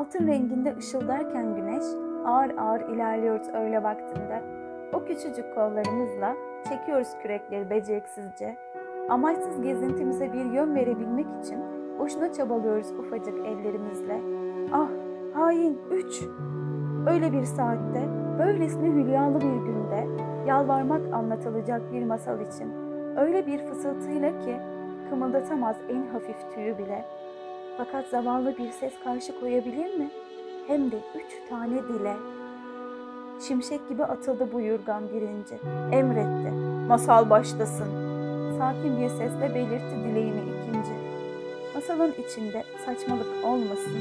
Altın renginde ışıldarken güneş ağır ağır ilerliyoruz öğle vaktinde. O küçücük kollarımızla çekiyoruz kürekleri beceriksizce. Amaçsız gezintimize bir yön verebilmek için boşuna çabalıyoruz ufacık ellerimizle. Ah hain üç! Öyle bir saatte, böylesine hülyalı bir günde yalvarmak anlatılacak bir masal için. Öyle bir fısıltıyla ki kımıldatamaz en hafif tüyü bile. Fakat zavallı bir ses karşı koyabilir mi? Hem de üç tane dile. Şimşek gibi atıldı bu yurgan birinci. Emretti. Masal başlasın. Sakin bir sesle belirtti dileğini ikinci. Masalın içinde saçmalık olmasın.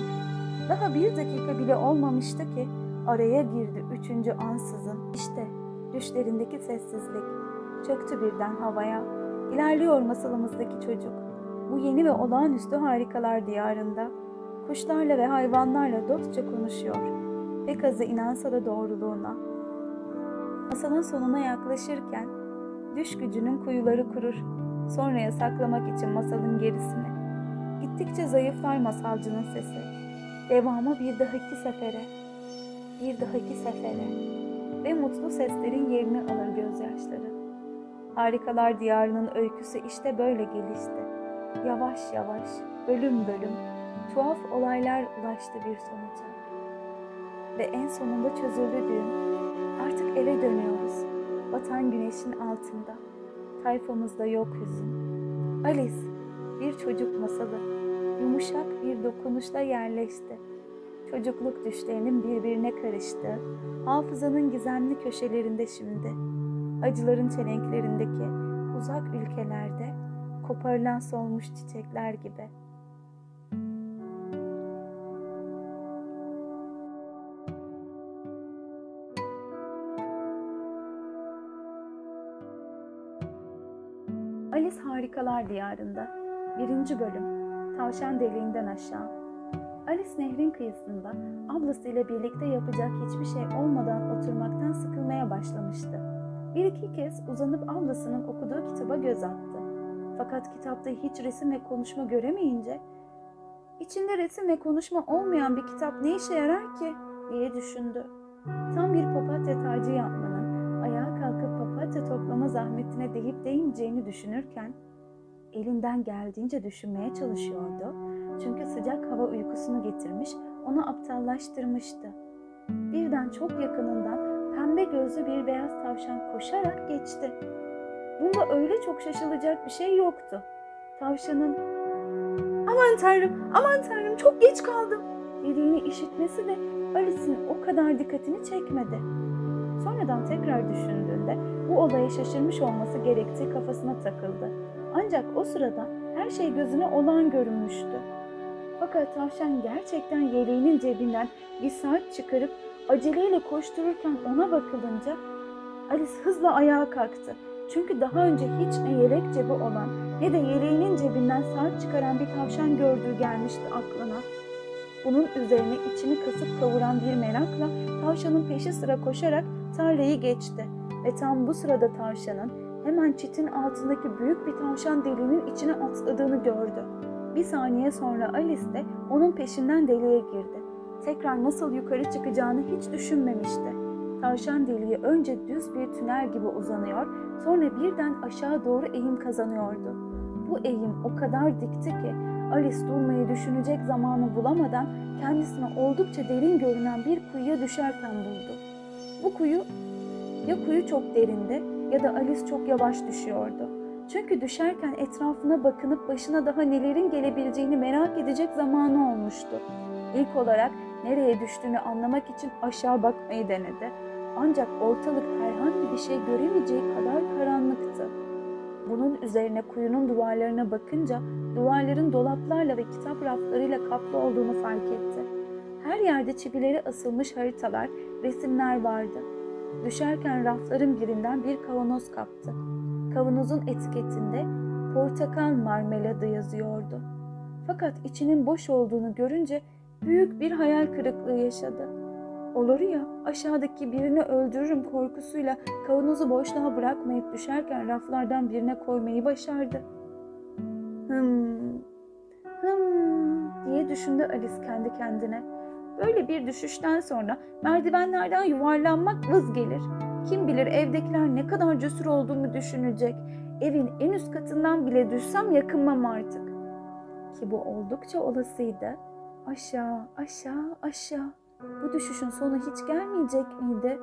Daha bir dakika bile olmamıştı ki araya girdi üçüncü ansızın. İşte düşlerindeki sessizlik çöktü birden havaya. İlerliyor masalımızdaki çocuk. Bu yeni ve olağanüstü harikalar diyarında. Kuşlarla ve hayvanlarla dostça konuşuyor. Pek azı inansa da doğruluğuna. Masalın sonuna yaklaşırken düş gücünün kuyuları kurur. Sonraya saklamak için masalın gerisini. Gittikçe zayıflar masalcının sesi. Devamı bir dahaki sefere. Bir dahaki sefere. Ve mutlu seslerin yerini alır gözyaşları. Harikalar diyarının öyküsü işte böyle gelişti. Yavaş yavaş, bölüm bölüm, tuhaf olaylar ulaştı bir sonuca. Ve en sonunda çözüldü düğüm. Artık eve dönüyoruz. Batan güneşin altında. Tayfamızda yok hüzün. Alice, bir çocuk masalı. Yumuşak bir dokunuşla yerleşti. Çocukluk düşlerinin birbirine karıştığı, hafızanın gizemli köşelerinde şimdi. Acıların çelenklerindeki uzak ülkelerde koparılan solmuş çiçekler gibi. Alice Harikalar Diyarında 1. Bölüm Tavşan Deliğinden Aşağı Alice nehrin kıyısında ablasıyla birlikte yapacak hiçbir şey olmadan oturmaktan sıkılmaya başlamıştı. Bir iki kez uzanıp ablasının okuduğu kitaba göz attı. Fakat kitapta hiç resim ve konuşma göremeyince içinde resim ve konuşma olmayan bir kitap ne işe yarar ki diye düşündü. Tam bir papatya tacı yapmanın ayağa kalkıp papatya toplama zahmetine değip değmeyeceğini düşünürken elinden geldiğince düşünmeye çalışıyordu. Çünkü sıcak hava uykusunu getirmiş, onu aptallaştırmıştı. Birden çok yakınından pembe gözlü bir beyaz tavşan koşarak geçti. Bunda öyle çok şaşılacak bir şey yoktu. Tavşanın aman tanrım aman tanrım çok geç kaldım dediğini işitmesi de Alice'in o kadar dikkatini çekmedi. Sonradan tekrar düşündüğünde bu olaya şaşırmış olması gerektiği kafasına takıldı. Ancak o sırada her şey gözüne olağan görünmüştü. Fakat tavşan gerçekten yeleğinin cebinden bir saat çıkarıp aceleyle koştururken ona bakılınca Alice hızla ayağa kalktı. Çünkü daha önce hiç ne yelek cebi olan ne de yeleğinin cebinden saat çıkaran bir tavşan gördüğü gelmişti aklına. Bunun üzerine içini kasıp kavuran bir merakla tavşanın peşi sıra koşarak tarlayı geçti. Ve tam bu sırada tavşanın hemen çitin altındaki büyük bir tavşan deliğinin içine atladığını gördü. Bir saniye sonra Alice de onun peşinden deliğe girdi. Tekrar nasıl yukarı çıkacağını hiç düşünmemişti. Tavşan deliği önce düz bir tünel gibi uzanıyor, sonra birden aşağı doğru eğim kazanıyordu. Bu eğim o kadar dikti ki Alice durmayı düşünecek zamanı bulamadan kendisine oldukça derin görünen bir kuyuya düşerken buldu. Bu kuyu ya kuyu çok derinde ya da Alice çok yavaş düşüyordu. Çünkü düşerken etrafına bakınıp başına daha nelerin gelebileceğini merak edecek zamanı olmuştu. İlk olarak nereye düştüğünü anlamak için aşağı bakmayı denedi. Ancak ortalık herhangi bir şey göremeyeceği kadar karanlıktı. Bunun üzerine kuyunun duvarlarına bakınca duvarların dolaplarla ve kitap raflarıyla kaplı olduğunu fark etti. Her yerde çivileri asılmış haritalar, resimler vardı. Düşerken rafların birinden bir kavanoz kaptı. Kavanozun etiketinde portakal marmeladı yazıyordu. Fakat içinin boş olduğunu görünce büyük bir hayal kırıklığı yaşadı. Olur ya aşağıdaki birini öldürürüm korkusuyla kavanozu boşluğa bırakmayıp düşerken raflardan birine koymayı başardı. Hım, hım diye düşündü Alice kendi kendine. Böyle bir düşüşten sonra merdivenlerden yuvarlanmak vız gelir. Kim bilir evdekiler ne kadar cesur olduğumu düşünecek. Evin en üst katından bile düşsem yakınmam artık. Ki bu oldukça olasıydı. Aşağı, aşağı, aşağı. Bu düşüşün sonu hiç gelmeyecek miydi?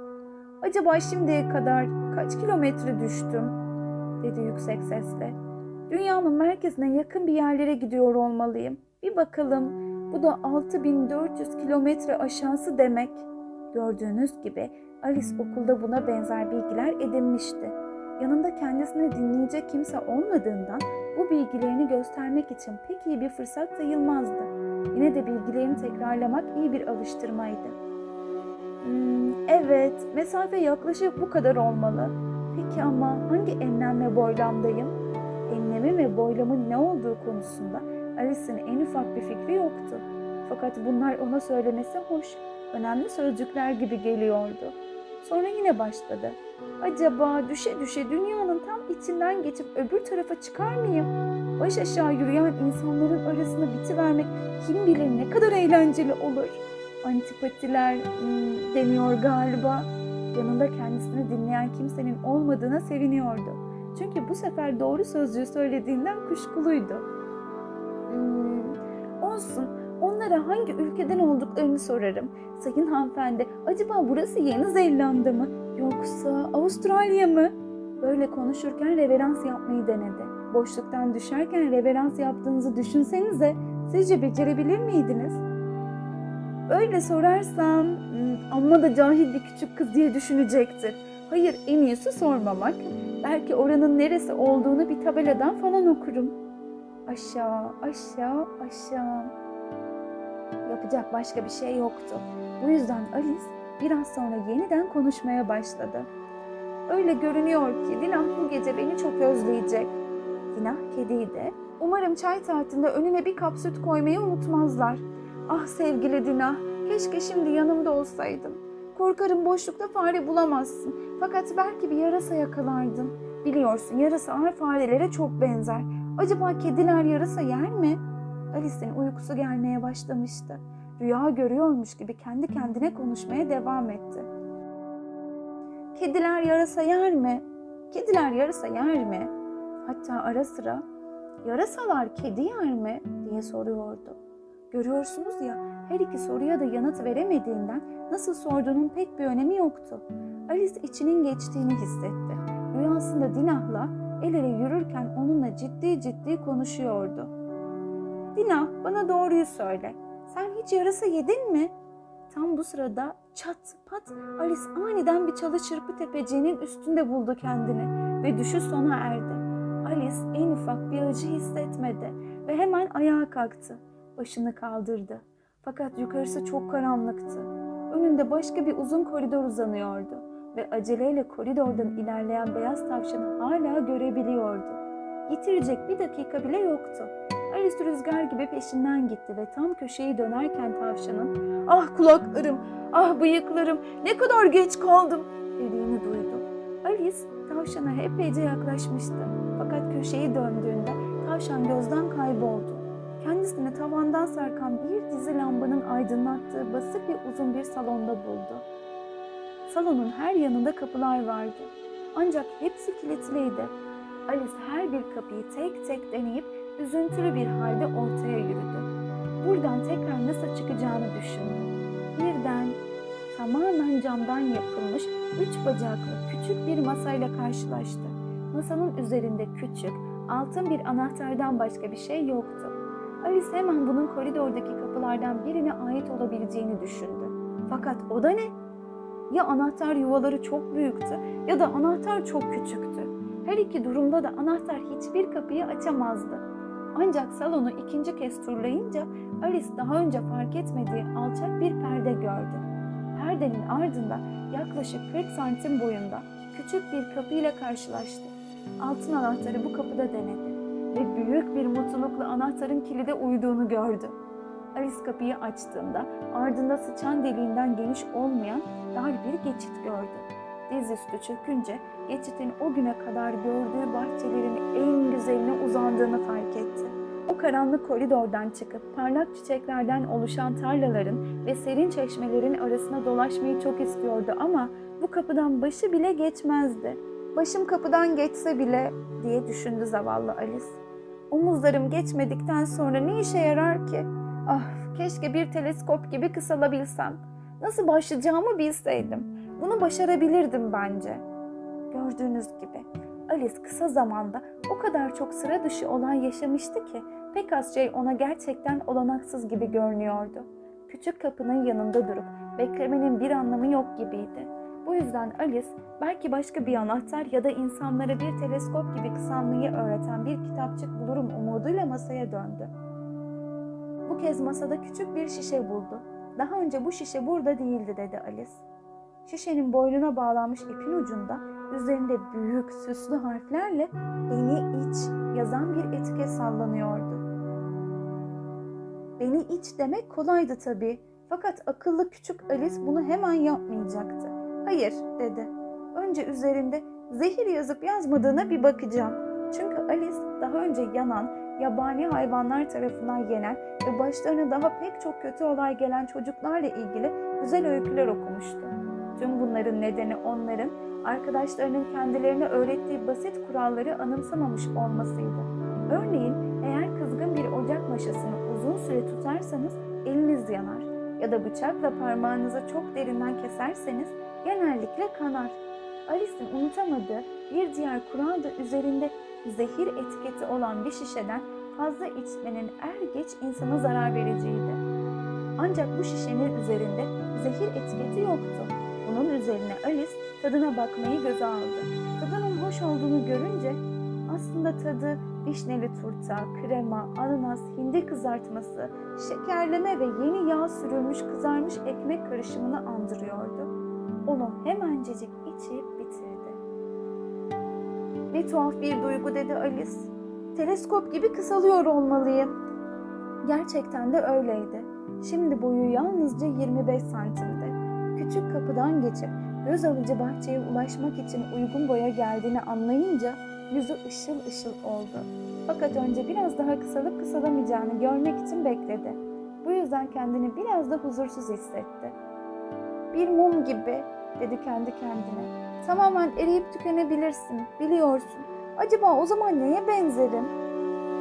Acaba şimdiye kadar kaç kilometre düştüm? dedi yüksek sesle. Dünyanın merkezine yakın bir yerlere gidiyor olmalıyım. Bir bakalım. Bu da 6400 kilometre aşağısı demek. Gördüğünüz gibi Alice okulda buna benzer bilgiler edinmişti. Yanında kendisini dinleyecek kimse olmadığından bu bilgilerini göstermek için pek iyi bir fırsat sayılmazdı. Yine de bilgilerini tekrarlamak iyi bir alıştırmaydı. Hmm, evet, mesafe yaklaşık bu kadar olmalı. Peki ama hangi enlem ve boylamdayım? Enlemin ve boylamın ne olduğu konusunda Alice'in en ufak bir fikri yoktu. Fakat bunlar ona söylemesi hoş, önemli sözcükler gibi geliyordu. Sonra yine başladı. Acaba düşe düşe dünyanın tam içinden geçip öbür tarafa çıkar mıyım? Baş aşağı yürüyen insanların arasında bitivermek kim bilir ne kadar eğlenceli olur. Antipatiler hmm, deniyor galiba. Yanında kendisini dinleyen kimsenin olmadığına seviniyordu. Çünkü bu sefer doğru sözcüğü söylediğinden kuşkuluydu. Hmm, olsun, onlara hangi ülkeden olduklarını sorarım. Sayın hanımefendi, acaba burası Yeni Zelanda mı? Yoksa Avustralya mı? Böyle konuşurken reverans yapmayı denedi. Boşluktan düşerken reverans yaptığınızı düşünsenize. Sizce becerebilir miydiniz? Öyle sorarsam hmm, amma da cahil bir küçük kız diye düşünecektir. Hayır en iyisi sormamak. Belki oranın neresi olduğunu bir tabeladan falan okurum. Aşağı, aşağı, aşağı. Yapacak başka bir şey yoktu. Bu yüzden Alice biraz sonra yeniden konuşmaya başladı. Öyle görünüyor ki Dinah bu gece beni çok özleyecek. Dinah kediydi. Umarım çay saatinde önüne bir kap süt koymayı unutmazlar. Ah sevgili Dinah, keşke şimdi yanımda olsaydın. Korkarım boşlukta fare bulamazsın. Fakat belki bir yarasa yakalardın. Biliyorsun yarasalar farelere çok benzer. Acaba kediler yarasa yer mi? Alice'in uykusu gelmeye başlamıştı. Rüya görüyormuş gibi kendi kendine konuşmaya devam etti. Kediler yarasa yer mi? Kediler yarasa yer mi? Hatta ara sıra yarasalar kedi yer mi diye soruyordu. Görüyorsunuz ya her iki soruya da yanıt veremediğinden nasıl sorduğunun pek bir önemi yoktu. Alice içinin geçtiğini hissetti. Rüyasında Dinah'la el ele yürürken onunla ciddi ciddi konuşuyordu. Dinah bana doğruyu söyle. Sen hiç yarasa yedin mi? Tam bu sırada çat pat Alice aniden bir çalı çırpı tepeciğinin üstünde buldu kendini ve düşüş sona erdi. Alice en ufak bir acı hissetmedi ve hemen ayağa kalktı. Başını kaldırdı. Fakat yukarısı çok karanlıktı. Önünde başka bir uzun koridor uzanıyordu ve aceleyle koridordan ilerleyen beyaz tavşanı hala görebiliyordu. Yitirecek bir dakika bile yoktu. Alice rüzgar gibi peşinden gitti ve tam köşeyi dönerken tavşanın ''Ah kulaklarım, ah bıyıklarım, ne kadar geç kaldım'' dediğini duydu. Alice tavşana epeyce yaklaşmıştı. Fakat köşeyi döndüğünde tavşan gözden kayboldu. Kendisini tavandan sarkan bir dizi lambanın aydınlattığı basık ve uzun bir salonda buldu. Salonun her yanında kapılar vardı. Ancak hepsi kilitliydi. Alice her bir kapıyı tek tek deneyip üzüntülü bir halde ortaya yürüdü. Buradan tekrar nasıl çıkacağını düşündü. Birden tamamen camdan yapılmış üç bacaklı küçük bir masayla karşılaştı. Masanın üzerinde küçük, altın bir anahtardan başka bir şey yoktu. Alice hemen bunun koridordaki kapılardan birine ait olabileceğini düşündü. Fakat o da ne? Ya anahtar yuvaları çok büyüktü ya da anahtar çok küçüktü. Her iki durumda da anahtar hiçbir kapıyı açamazdı. Ancak salonu ikinci kez turlayınca Alice daha önce fark etmediği alçak bir perde gördü. Perdenin ardında yaklaşık 40 santim boyunda küçük bir kapıyla karşılaştı. Altın anahtarı bu kapıda denedi ve büyük bir mutlulukla anahtarın kilide uyduğunu gördü. Alice kapıyı açtığında ardında sıçan deliğinden geniş olmayan dar bir geçit gördü. Dizüstü çökünce geçitin o güne kadar gördüğü bahçelerin en güzeline uzandığını fark etti. O karanlık koridordan çıkıp parlak çiçeklerden oluşan tarlaların ve serin çeşmelerin arasına dolaşmayı çok istiyordu ama bu kapıdan başı bile geçmezdi. Başım kapıdan geçse bile diye düşündü zavallı Alice. Omuzlarım geçmedikten sonra ne işe yarar ki? Ah keşke bir teleskop gibi kısalabilsem. Nasıl başlayacağımı bilseydim. Bunu başarabilirdim bence. Gördüğünüz gibi Alice kısa zamanda o kadar çok sıra dışı olay yaşamıştı ki pek az şey ona gerçekten olanaksız gibi görünüyordu. Küçük kapının yanında durup beklemenin bir anlamı yok gibiydi. Bu yüzden Alice belki başka bir anahtar ya da insanlara bir teleskop gibi kısalmayı öğreten bir kitapçık bulurum umuduyla masaya döndü. Bu kez masada küçük bir şişe buldu. Daha önce bu şişe burada değildi dedi Alice. Şişenin boynuna bağlanmış ipin ucunda üzerinde büyük süslü harflerle beni iç yazan bir etiket sallanıyordu. Beni iç demek kolaydı tabii. Fakat akıllı küçük Alice bunu hemen yapmayacaktı. Hayır dedi. Önce üzerinde zehir yazıp yazmadığına bir bakacağım. Çünkü Alice daha önce yanan, yabani hayvanlar tarafından yenen ve başlarına daha pek çok kötü olay gelen çocuklarla ilgili güzel öyküler okumuştu. Tüm bunların nedeni onların arkadaşlarının kendilerine öğrettiği basit kuralları anımsamamış olmasıydı. Örneğin eğer kızgın bir ocak maşasını uzun süre tutarsanız eliniz yanar ya da bıçakla parmağınızı çok derinden keserseniz genellikle kanar. Alice'in unutamadığı bir diğer kural da üzerinde zehir etiketi olan bir şişeden fazla içmenin er geç insana zarar vereceğiydi. Ancak bu şişenin üzerinde zehir etiketi yoktu. Bunun üzerine Alice tadına bakmayı göze aldı. Tadının hoş olduğunu görünce aslında tadı vişneli turta, krema, ananas, hindi kızartması, şekerleme ve yeni yağ sürülmüş kızarmış ekmek karışımını andırıyordu. Onu hemencecik içip bitirdi. Ne tuhaf bir duygu dedi Alice. Teleskop gibi kısalıyor olmalıyım. Gerçekten de öyleydi. Şimdi boyu yalnızca 25 santimdi. Küçük kapıdan geçip göz alıcı bahçeye ulaşmak için uygun boya geldiğini anlayınca yüzü ışıl ışıl oldu. Fakat önce biraz daha kısalıp kısalamayacağını görmek için bekledi. Bu yüzden kendini biraz da huzursuz hissetti. Bir mum gibi dedi kendi kendine. Tamamen eriyip tükenebilirsin, biliyorsun. Acaba o zaman neye benzerim?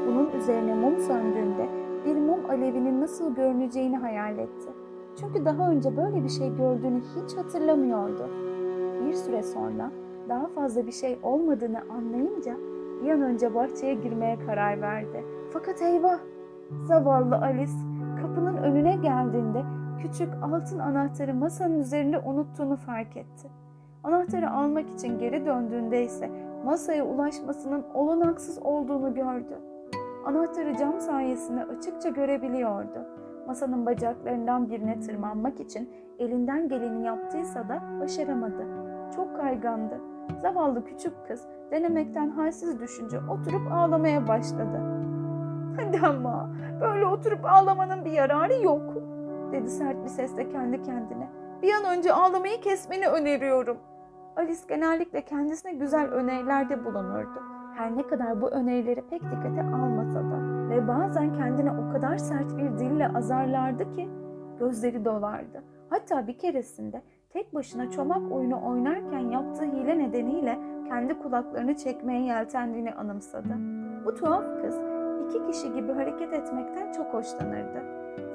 Bunun üzerine mum söndüğünde bir mum alevinin nasıl görüneceğini hayal etti. Çünkü daha önce böyle bir şey gördüğünü hiç hatırlamıyordu. Bir süre sonra daha fazla bir şey olmadığını anlayınca bir an önce bahçeye girmeye karar verdi. Fakat eyvah! Zavallı Alice kapının önüne geldiğinde küçük altın anahtarı masanın üzerinde unuttuğunu fark etti. Anahtarı almak için geri döndüğünde ise masaya ulaşmasının olanaksız olduğunu gördü. Anahtarı cam sayesinde açıkça görebiliyordu. Masanın bacaklarından birine tırmanmak için elinden geleni yaptıysa da başaramadı. Çok kaygandı. Zavallı küçük kız denemekten halsiz düşünce oturup ağlamaya başladı. Hadi ama böyle oturup ağlamanın bir yararı yok dedi sert bir sesle kendi kendine. Bir an önce ağlamayı kesmeni öneriyorum. Alice genellikle kendisine güzel önerilerde bulunurdu. Her ne kadar bu önerileri pek dikkate almasa da ve bazen kendine o kadar sert bir dille azarlardı ki gözleri dolardı. Hatta bir keresinde tek başına çomak oyunu oynarken yaptığı hile nedeniyle kendi kulaklarını çekmeye yeltendiğini anımsadı. Bu tuhaf kız iki kişi gibi hareket etmekten çok hoşlanırdı.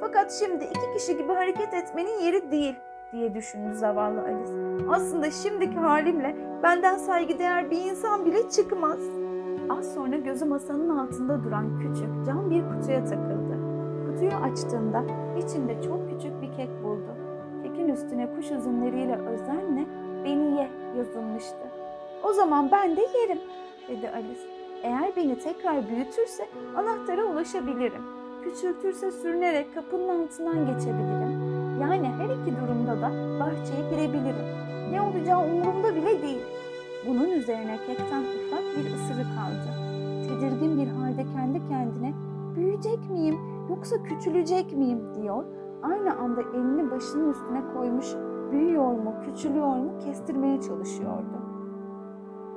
Fakat şimdi iki kişi gibi hareket etmenin yeri değil diye düşündü zavallı Alice. Aslında şimdiki halimle benden saygıdeğer bir insan bile çıkmaz. Az sonra gözü masanın altında duran küçük cam bir kutuya takıldı. Kutuyu açtığında içinde çok küçük bir kek buldu. Kekin üstüne kuş üzümleriyle özenle beni ye yazılmıştı. O zaman ben de yerim dedi Alice. Eğer beni tekrar büyütürse anahtara ulaşabilirim. Küçültürse sürünerek kapının altından geçebilirim. Yani her iki durumda da bahçeye girebilirim. Ne olacağı umurumda bile değil. Bunun üzerine kekten ufak bir ısırık aldı. Tedirgin bir halde kendi kendine büyüyecek miyim yoksa küçülecek miyim diyor. Aynı anda elini başının üstüne koymuş büyüyor mu küçülüyor mu kestirmeye çalışıyordu.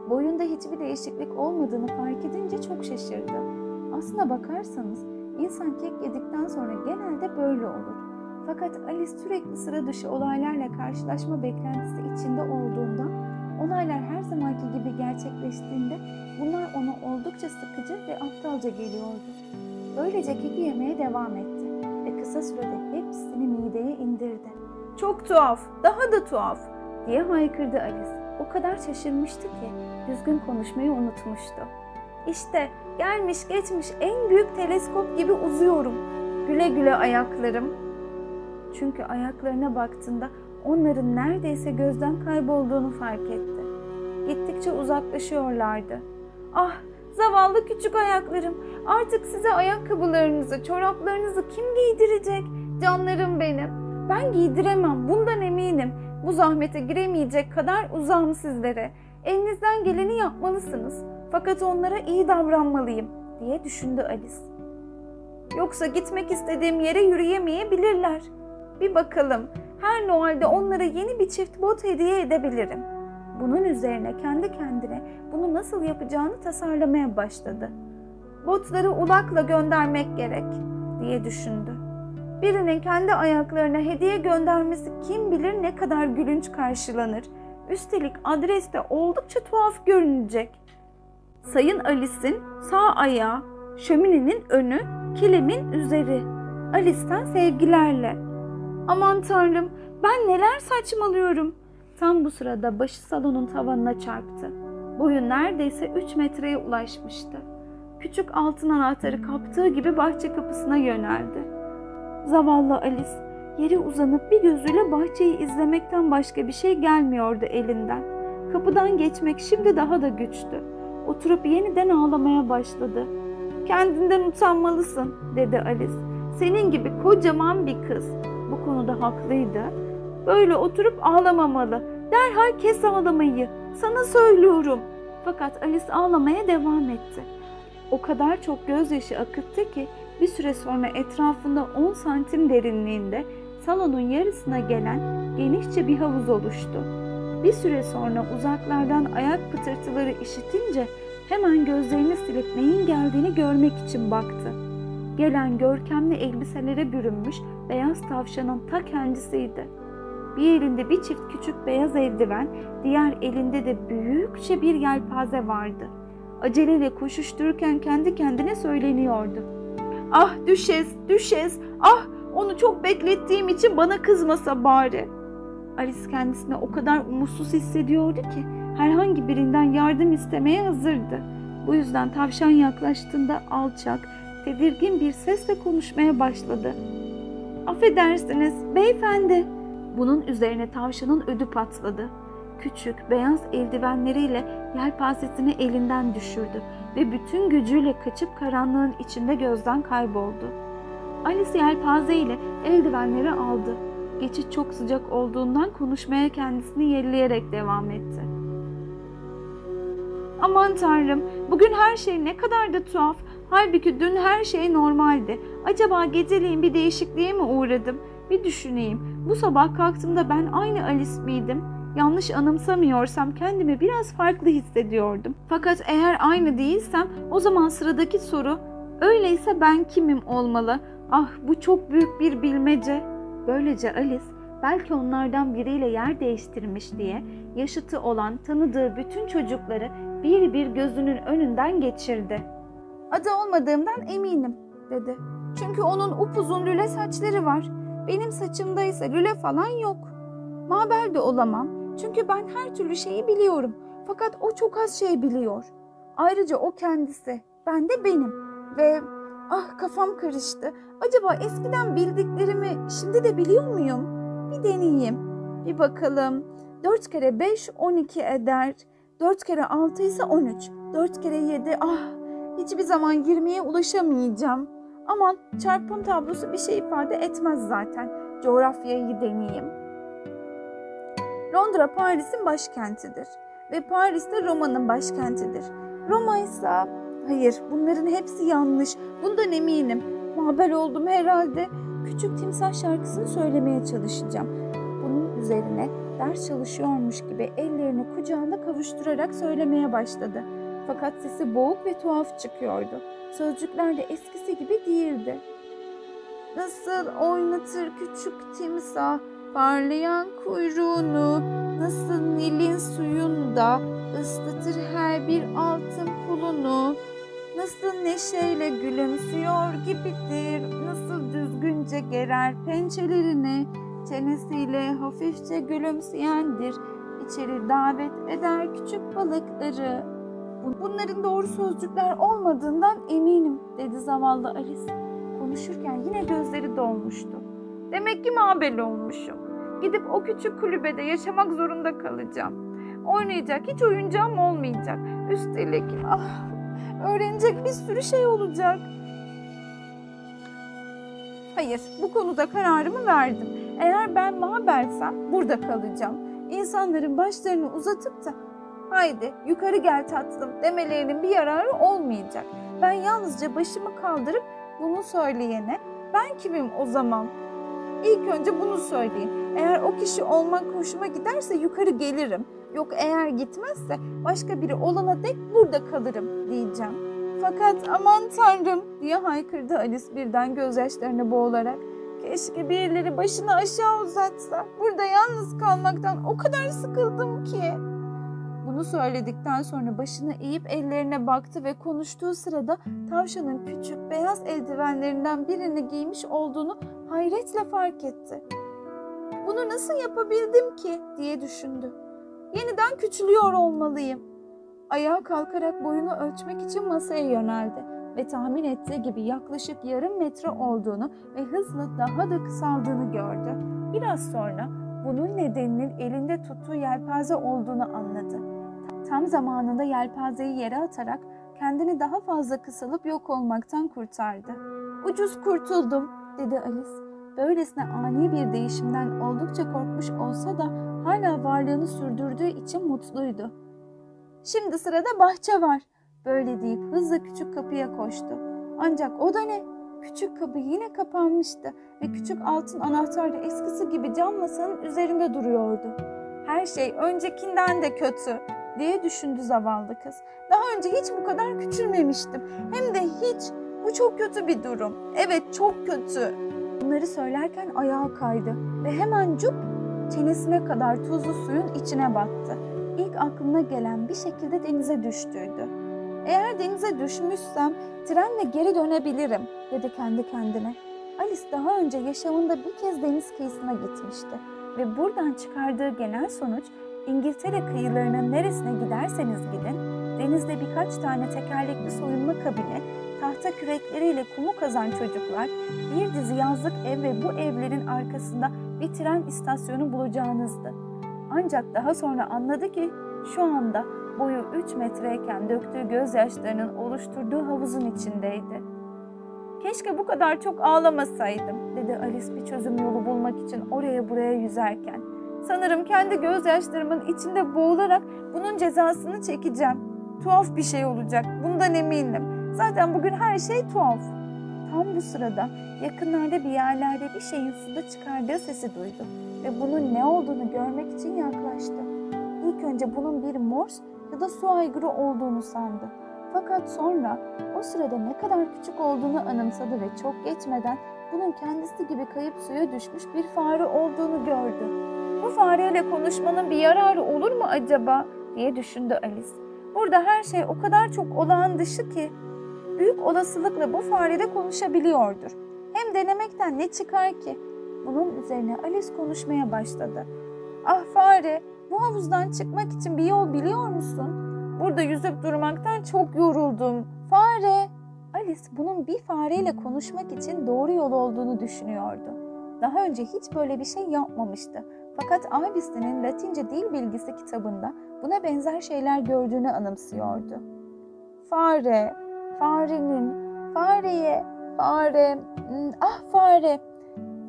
Boyunda hiçbir değişiklik olmadığını fark edince çok şaşırdı. Aslına bakarsanız insan kek yedikten sonra genelde böyle olur. Fakat Alice sürekli sıra dışı olaylarla karşılaşma beklentisi içinde olduğundan olaylar her zamanki gibi gerçekleştiğinde bunlar ona oldukça sıkıcı ve aptalca geliyordu. Böylece keki yemeye devam etti ve kısa sürede hepsini mideye indirdi. Çok tuhaf, daha da tuhaf diye haykırdı Alice. O kadar şaşırmıştı ki düzgün konuşmayı unutmuştu. İşte gelmiş geçmiş en büyük teleskop gibi uzuyorum. Güle güle ayaklarım. Çünkü ayaklarına baktığında onların neredeyse gözden kaybolduğunu fark etti. Gittikçe uzaklaşıyorlardı. Ah zavallı küçük ayaklarım artık size ayakkabılarınızı, çoraplarınızı kim giydirecek? Canlarım benim. Ben giydiremem bundan eminim. Bu zahmete giremeyecek kadar uzağım sizlere. Elinizden geleni yapmalısınız. Fakat onlara iyi davranmalıyım diye düşündü Alice. Yoksa gitmek istediğim yere yürüyemeyebilirler. Bir bakalım. Her Noel'de onlara yeni bir çift bot hediye edebilirim. Bunun üzerine kendi kendine bunu nasıl yapacağını tasarlamaya başladı. Botları ulakla göndermek gerek diye düşündü. Birinin kendi ayaklarına hediye göndermesi kim bilir ne kadar gülünç karşılanır. Üstelik adres de oldukça tuhaf görünecek. Sayın Alice'in sağ ayağı, şöminenin önü, kilimin üzeri. Alice'ten sevgilerle. Aman tanrım ben neler saçmalıyorum. Tam bu sırada başı salonun tavanına çarptı. Boyu neredeyse 3 metreye ulaşmıştı. Küçük altın anahtarı kaptığı gibi bahçe kapısına yöneldi. Zavallı Alice yere uzanıp bir gözüyle bahçeyi izlemekten başka bir şey gelmiyordu elinden. Kapıdan geçmek şimdi daha da güçtü. Oturup yeniden ağlamaya başladı. Kendinden utanmalısın dedi Alice. Senin gibi kocaman bir kız. Konuda haklıydı. Böyle oturup ağlamamalı. Derhal kes ağlamayı. Sana söylüyorum. Fakat Alice ağlamaya devam etti. O kadar çok gözyaşı akıttı ki bir süre sonra etrafında 10 santim derinliğinde salonun yarısına gelen genişçe bir havuz oluştu. Bir süre sonra uzaklardan ayak pıtırtıları işitince hemen gözlerini silip neyin geldiğini görmek için baktı. Gelen görkemli elbiselere bürünmüş beyaz tavşanın ta kendisiydi. Bir elinde bir çift küçük beyaz eldiven, diğer elinde de büyükçe bir yelpaze vardı. Aceleyle koşuştururken kendi kendine söyleniyordu. Ah düşes, düşes, ah onu çok beklettiğim için bana kızmasa bari. Alice kendisini o kadar umutsuz hissediyordu ki herhangi birinden yardım istemeye hazırdı. Bu yüzden tavşan yaklaştığında alçak, tedirgin bir sesle konuşmaya başladı. Affedersiniz beyefendi. Bunun üzerine tavşanın ödü patladı. Küçük beyaz eldivenleriyle yelpazesini elinden düşürdü ve bütün gücüyle kaçıp karanlığın içinde gözden kayboldu. Alice yelpaze ile eldivenleri aldı. Geçit çok sıcak olduğundan konuşmaya kendisini yerleyerek devam etti. Aman tanrım, bugün her şey ne kadar da tuhaf. Halbuki dün her şey normaldi. Acaba geceleyin bir değişikliğe mi uğradım? Bir düşüneyim. Bu sabah kalktığımda ben aynı Alice miydim? Yanlış anımsamıyorsam kendimi biraz farklı hissediyordum. Fakat eğer aynı değilsem o zaman sıradaki soru öyleyse ben kimim olmalı? Ah bu çok büyük bir bilmece. Böylece Alice belki onlardan biriyle yer değiştirmiş diye yaşıtı olan tanıdığı bütün çocukları bir bir gözünün önünden geçirdi. Adı olmadığımdan eminim dedi. Çünkü onun upuzun lüle saçları var. Benim saçımda ise lüle falan yok. Mabel de olamam. Çünkü ben her türlü şeyi biliyorum. Fakat o çok az şey biliyor. Ayrıca o kendisi. Ben de benim. Ve ah kafam karıştı. Acaba eskiden bildiklerimi şimdi de biliyor muyum? Bir deneyeyim. Bir bakalım. 4 kere 5 12 eder. 4 kere 6 ise 13. 4 kere 7 ah hiçbir zaman 20'ye ulaşamayacağım. Aman çarpım tablosu bir şey ifade etmez zaten. Coğrafyayı deneyeyim. Londra Paris'in başkentidir ve Paris de Roma'nın başkentidir. Roma ise hayır bunların hepsi yanlış. Bundan eminim. Mabel oldum herhalde. Küçük timsah şarkısını söylemeye çalışacağım. Bunun üzerine ders çalışıyormuş gibi ellerini kucağında kavuşturarak söylemeye başladı. Fakat sesi boğuk ve tuhaf çıkıyordu. Sözcükler de eskisi gibi değildi. Nasıl oynatır küçük timsah parlayan kuyruğunu, nasıl Nil'in suyunda ıslatır her bir altın pulunu, nasıl neşeyle gülümsüyor gibidir, nasıl düzgünce gerer pençelerini, çenesiyle hafifçe gülümseyendir, içeri davet eder küçük balıkları. Bunların doğru sözcükler olmadığından eminim, dedi zavallı Alice. Konuşurken yine gözleri dolmuştu. Demek ki mabel olmuşum. Gidip o küçük kulübede yaşamak zorunda kalacağım. Oynayacak hiç oyuncağım olmayacak. Üstelik ah, öğrenecek bir sürü şey olacak. Hayır, bu konuda kararımı verdim. Eğer ben mabelsem burada kalacağım. İnsanların başlarını uzatıp da haydi yukarı gel tatlım demelerinin bir yararı olmayacak. Ben yalnızca başımı kaldırıp bunu söyleyene ben kimim o zaman? İlk önce bunu söyleyin. Eğer o kişi olmak hoşuma giderse yukarı gelirim. Yok eğer gitmezse başka biri olana dek burada kalırım diyeceğim. Fakat aman tanrım diye haykırdı Alice birden gözyaşlarına boğularak. Keşke birileri başını aşağı uzatsa. Burada yalnız kalmaktan o kadar sıkıldım ki. Bunu söyledikten sonra başını eğip ellerine baktı ve konuştuğu sırada tavşanın küçük beyaz eldivenlerinden birini giymiş olduğunu hayretle fark etti. Bunu nasıl yapabildim ki diye düşündü. Yeniden küçülüyor olmalıyım. Ayağa kalkarak boyunu ölçmek için masaya yöneldi ve tahmin ettiği gibi yaklaşık yarım metre olduğunu ve hızla daha da kısaldığını gördü. Biraz sonra bunun nedeninin elinde tuttuğu yelpaze olduğunu anladı. Tam zamanında yelpazeyi yere atarak kendini daha fazla kısalıp yok olmaktan kurtardı. Ucuz kurtuldum dedi Alice. Böylesine ani bir değişimden oldukça korkmuş olsa da hala varlığını sürdürdüğü için mutluydu. Şimdi sırada bahçe var. Böyle deyip hızla küçük kapıya koştu. Ancak o da ne? Küçük kapı yine kapanmıştı ve küçük altın anahtar da eskisi gibi cam masanın üzerinde duruyordu. Her şey öncekinden de kötü diye düşündü zavallı kız. Daha önce hiç bu kadar küçülmemiştim. Hem de hiç. Bu çok kötü bir durum. Evet çok kötü. Bunları söylerken ayağa kaydı ve hemen cup çenesine kadar tuzlu suyun içine battı. İlk aklına gelen bir şekilde denize düştüydü. Eğer denize düşmüşsem trenle geri dönebilirim dedi kendi kendine. Alice daha önce yaşamında bir kez deniz kıyısına gitmişti ve buradan çıkardığı genel sonuç İngiltere kıyılarına neresine giderseniz gidin, denizde birkaç tane tekerlekli soyunma kabini, tahta kürekleriyle kumu kazan çocuklar, bir dizi yazlık ev ve bu evlerin arkasında bir tren istasyonu bulacağınızdı. Ancak daha sonra anladı ki şu anda boyu 3 metreyken döktüğü gözyaşlarının oluşturduğu havuzun içindeydi. Keşke bu kadar çok ağlamasaydım, dedi Alice bir çözüm yolu bulmak için oraya buraya yüzerken. Sanırım kendi gözyaşlarımın içinde boğularak bunun cezasını çekeceğim. Tuhaf bir şey olacak, bundan eminim. Zaten bugün her şey tuhaf. Tam bu sırada yakınlarda bir yerlerde bir şeyin suda çıkardığı sesi duydu ve bunun ne olduğunu görmek için yaklaştı. İlk önce bunun bir mors ya da su aygırı olduğunu sandı. Fakat sonra o sırada ne kadar küçük olduğunu anımsadı ve çok geçmeden bunun kendisi gibi kayıp suya düşmüş bir fare olduğunu gördü. Bu fareyle konuşmanın bir yararı olur mu acaba diye düşündü Alice. Burada her şey o kadar çok olağan dışı ki büyük olasılıkla bu farede konuşabiliyordur. Hem denemekten ne çıkar ki? Bunun üzerine Alice konuşmaya başladı. Ah fare, bu havuzdan çıkmak için bir yol biliyor musun? Burada yüzüp durmaktan çok yoruldum. Fare! Alice bunun bir fareyle konuşmak için doğru yol olduğunu düşünüyordu. Daha önce hiç böyle bir şey yapmamıştı. Fakat abisinin Latince dil bilgisi kitabında buna benzer şeyler gördüğünü anımsıyordu. Fare, farenin, fareye, fare, hmm, ah fare.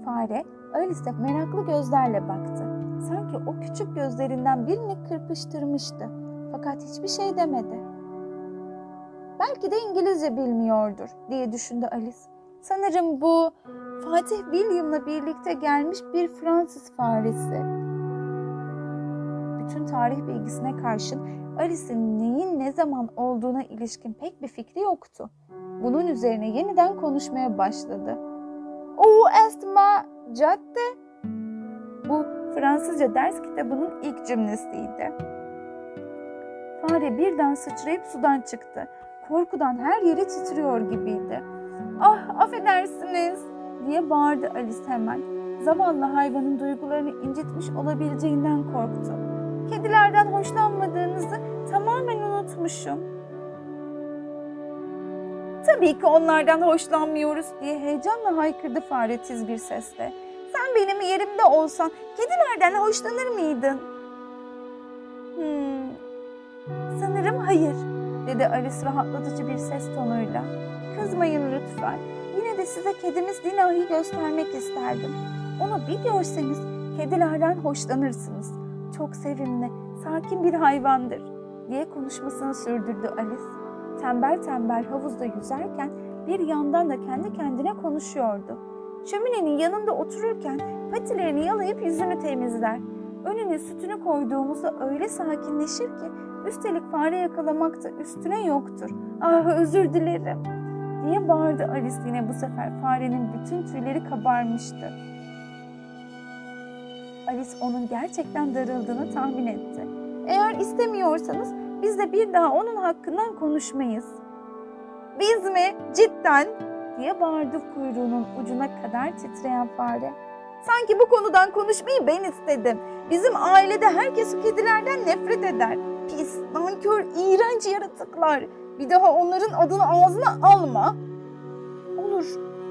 Fare Alice'e meraklı gözlerle baktı. Sanki o küçük gözlerinden birini kırpıştırmıştı. Fakat hiçbir şey demedi. Belki de İngilizce bilmiyordur diye düşündü Alice. Sanırım bu Fatih William'la birlikte gelmiş bir Fransız faresi. bütün tarih bilgisine karşın Alice'in neyin ne zaman olduğuna ilişkin pek bir fikri yoktu. Bunun üzerine yeniden konuşmaya başladı. O esma cadde. Bu Fransızca ders kitabının ilk cümlesiydi. Fare birden sıçrayıp sudan çıktı. Korkudan her yeri titriyor gibiydi. Ah affedersiniz diye bağırdı Alice hemen. Zavallı hayvanın duygularını incitmiş olabileceğinden korktu. Kedilerden hoşlanmadığınızı tamamen unutmuşum. Tabii ki onlardan hoşlanmıyoruz diye heyecanla haykırdı fare tiz bir sesle. Sen benim yerimde olsan kedilerden hoşlanır mıydın? Hmm, sanırım hayır dedi Alice rahatlatıcı bir ses tonuyla. Kızmayın lütfen. De size kedimiz Dina'yı göstermek isterdim. Onu bir görseniz kedilerden hoşlanırsınız. Çok sevimli, sakin bir hayvandır diye konuşmasını sürdürdü Alice. Tembel tembel havuzda yüzerken bir yandan da kendi kendine konuşuyordu. Şöminenin yanında otururken patilerini yalayıp yüzünü temizler. Önüne sütünü koyduğumuzda öyle sakinleşir ki üstelik fare yakalamakta üstüne yoktur. Ah özür dilerim diye bağırdı Alice yine bu sefer farenin bütün tüyleri kabarmıştı. Alice onun gerçekten darıldığını tahmin etti. Eğer istemiyorsanız biz de bir daha onun hakkından konuşmayız. Biz mi? Cidden? diye bağırdı kuyruğunun ucuna kadar titreyen fare. Sanki bu konudan konuşmayı ben istedim. Bizim ailede herkes kedilerden nefret eder. Pis, nankör, iğrenç yaratıklar. Bir daha onların adını ağzına alma. Olur,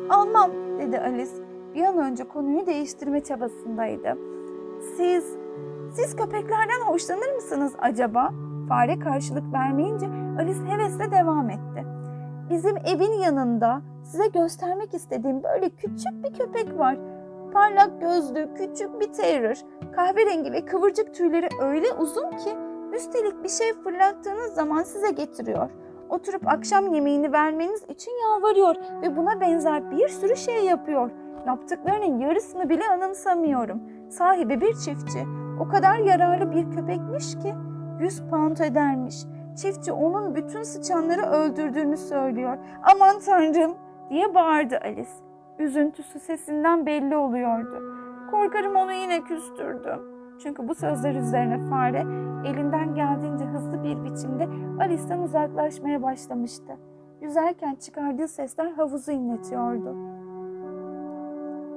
almam dedi Alice. Bir an önce konuyu değiştirme çabasındaydı. Siz, siz köpeklerden hoşlanır mısınız acaba? Fare karşılık vermeyince Alice hevesle devam etti. Bizim evin yanında size göstermek istediğim böyle küçük bir köpek var. Parlak gözlü, küçük bir terrier. Kahverengi ve kıvırcık tüyleri öyle uzun ki üstelik bir şey fırlattığınız zaman size getiriyor. Oturup akşam yemeğini vermeniz için yalvarıyor ve buna benzer bir sürü şey yapıyor. Yaptıklarının yarısını bile anımsamıyorum. Sahibi bir çiftçi. O kadar yararlı bir köpekmiş ki 100 pound edermiş. Çiftçi onun bütün sıçanları öldürdüğünü söylüyor. Aman tanrım diye bağırdı Alice. Üzüntüsü sesinden belli oluyordu. Korkarım onu yine küstürdüm. Çünkü bu sözler üzerine fare elinden geldiğince hızlı bir biçimde Alice'den uzaklaşmaya başlamıştı. Yüzerken çıkardığı sesler havuzu inletiyordu.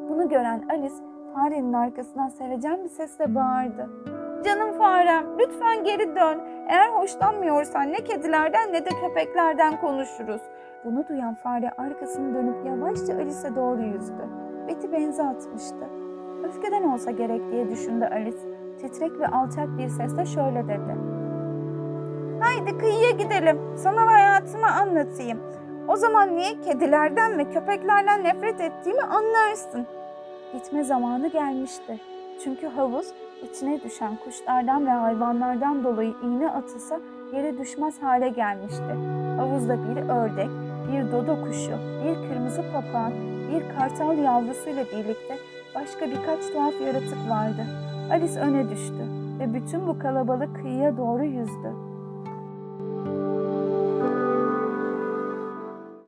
Bunu gören Alice farenin arkasından sevecen bir sesle bağırdı. Canım farem lütfen geri dön. Eğer hoşlanmıyorsan ne kedilerden ne de köpeklerden konuşuruz. Bunu duyan fare arkasını dönüp yavaşça Alice'e doğru yüzdü. Beti benze atmıştı. Öfkeden olsa gerek diye düşündü Alice. Titrek ve alçak bir sesle şöyle dedi. Haydi kıyıya gidelim. Sana hayatımı anlatayım. O zaman niye kedilerden ve köpeklerden nefret ettiğimi anlarsın. Gitme zamanı gelmişti. Çünkü havuz içine düşen kuşlardan ve hayvanlardan dolayı iğne atılsa yere düşmez hale gelmişti. Havuzda bir ördek, bir dodo kuşu, bir kırmızı papağan, bir kartal yavrusuyla birlikte başka birkaç tuhaf yaratık vardı. Alice öne düştü ve bütün bu kalabalık kıyıya doğru yüzdü.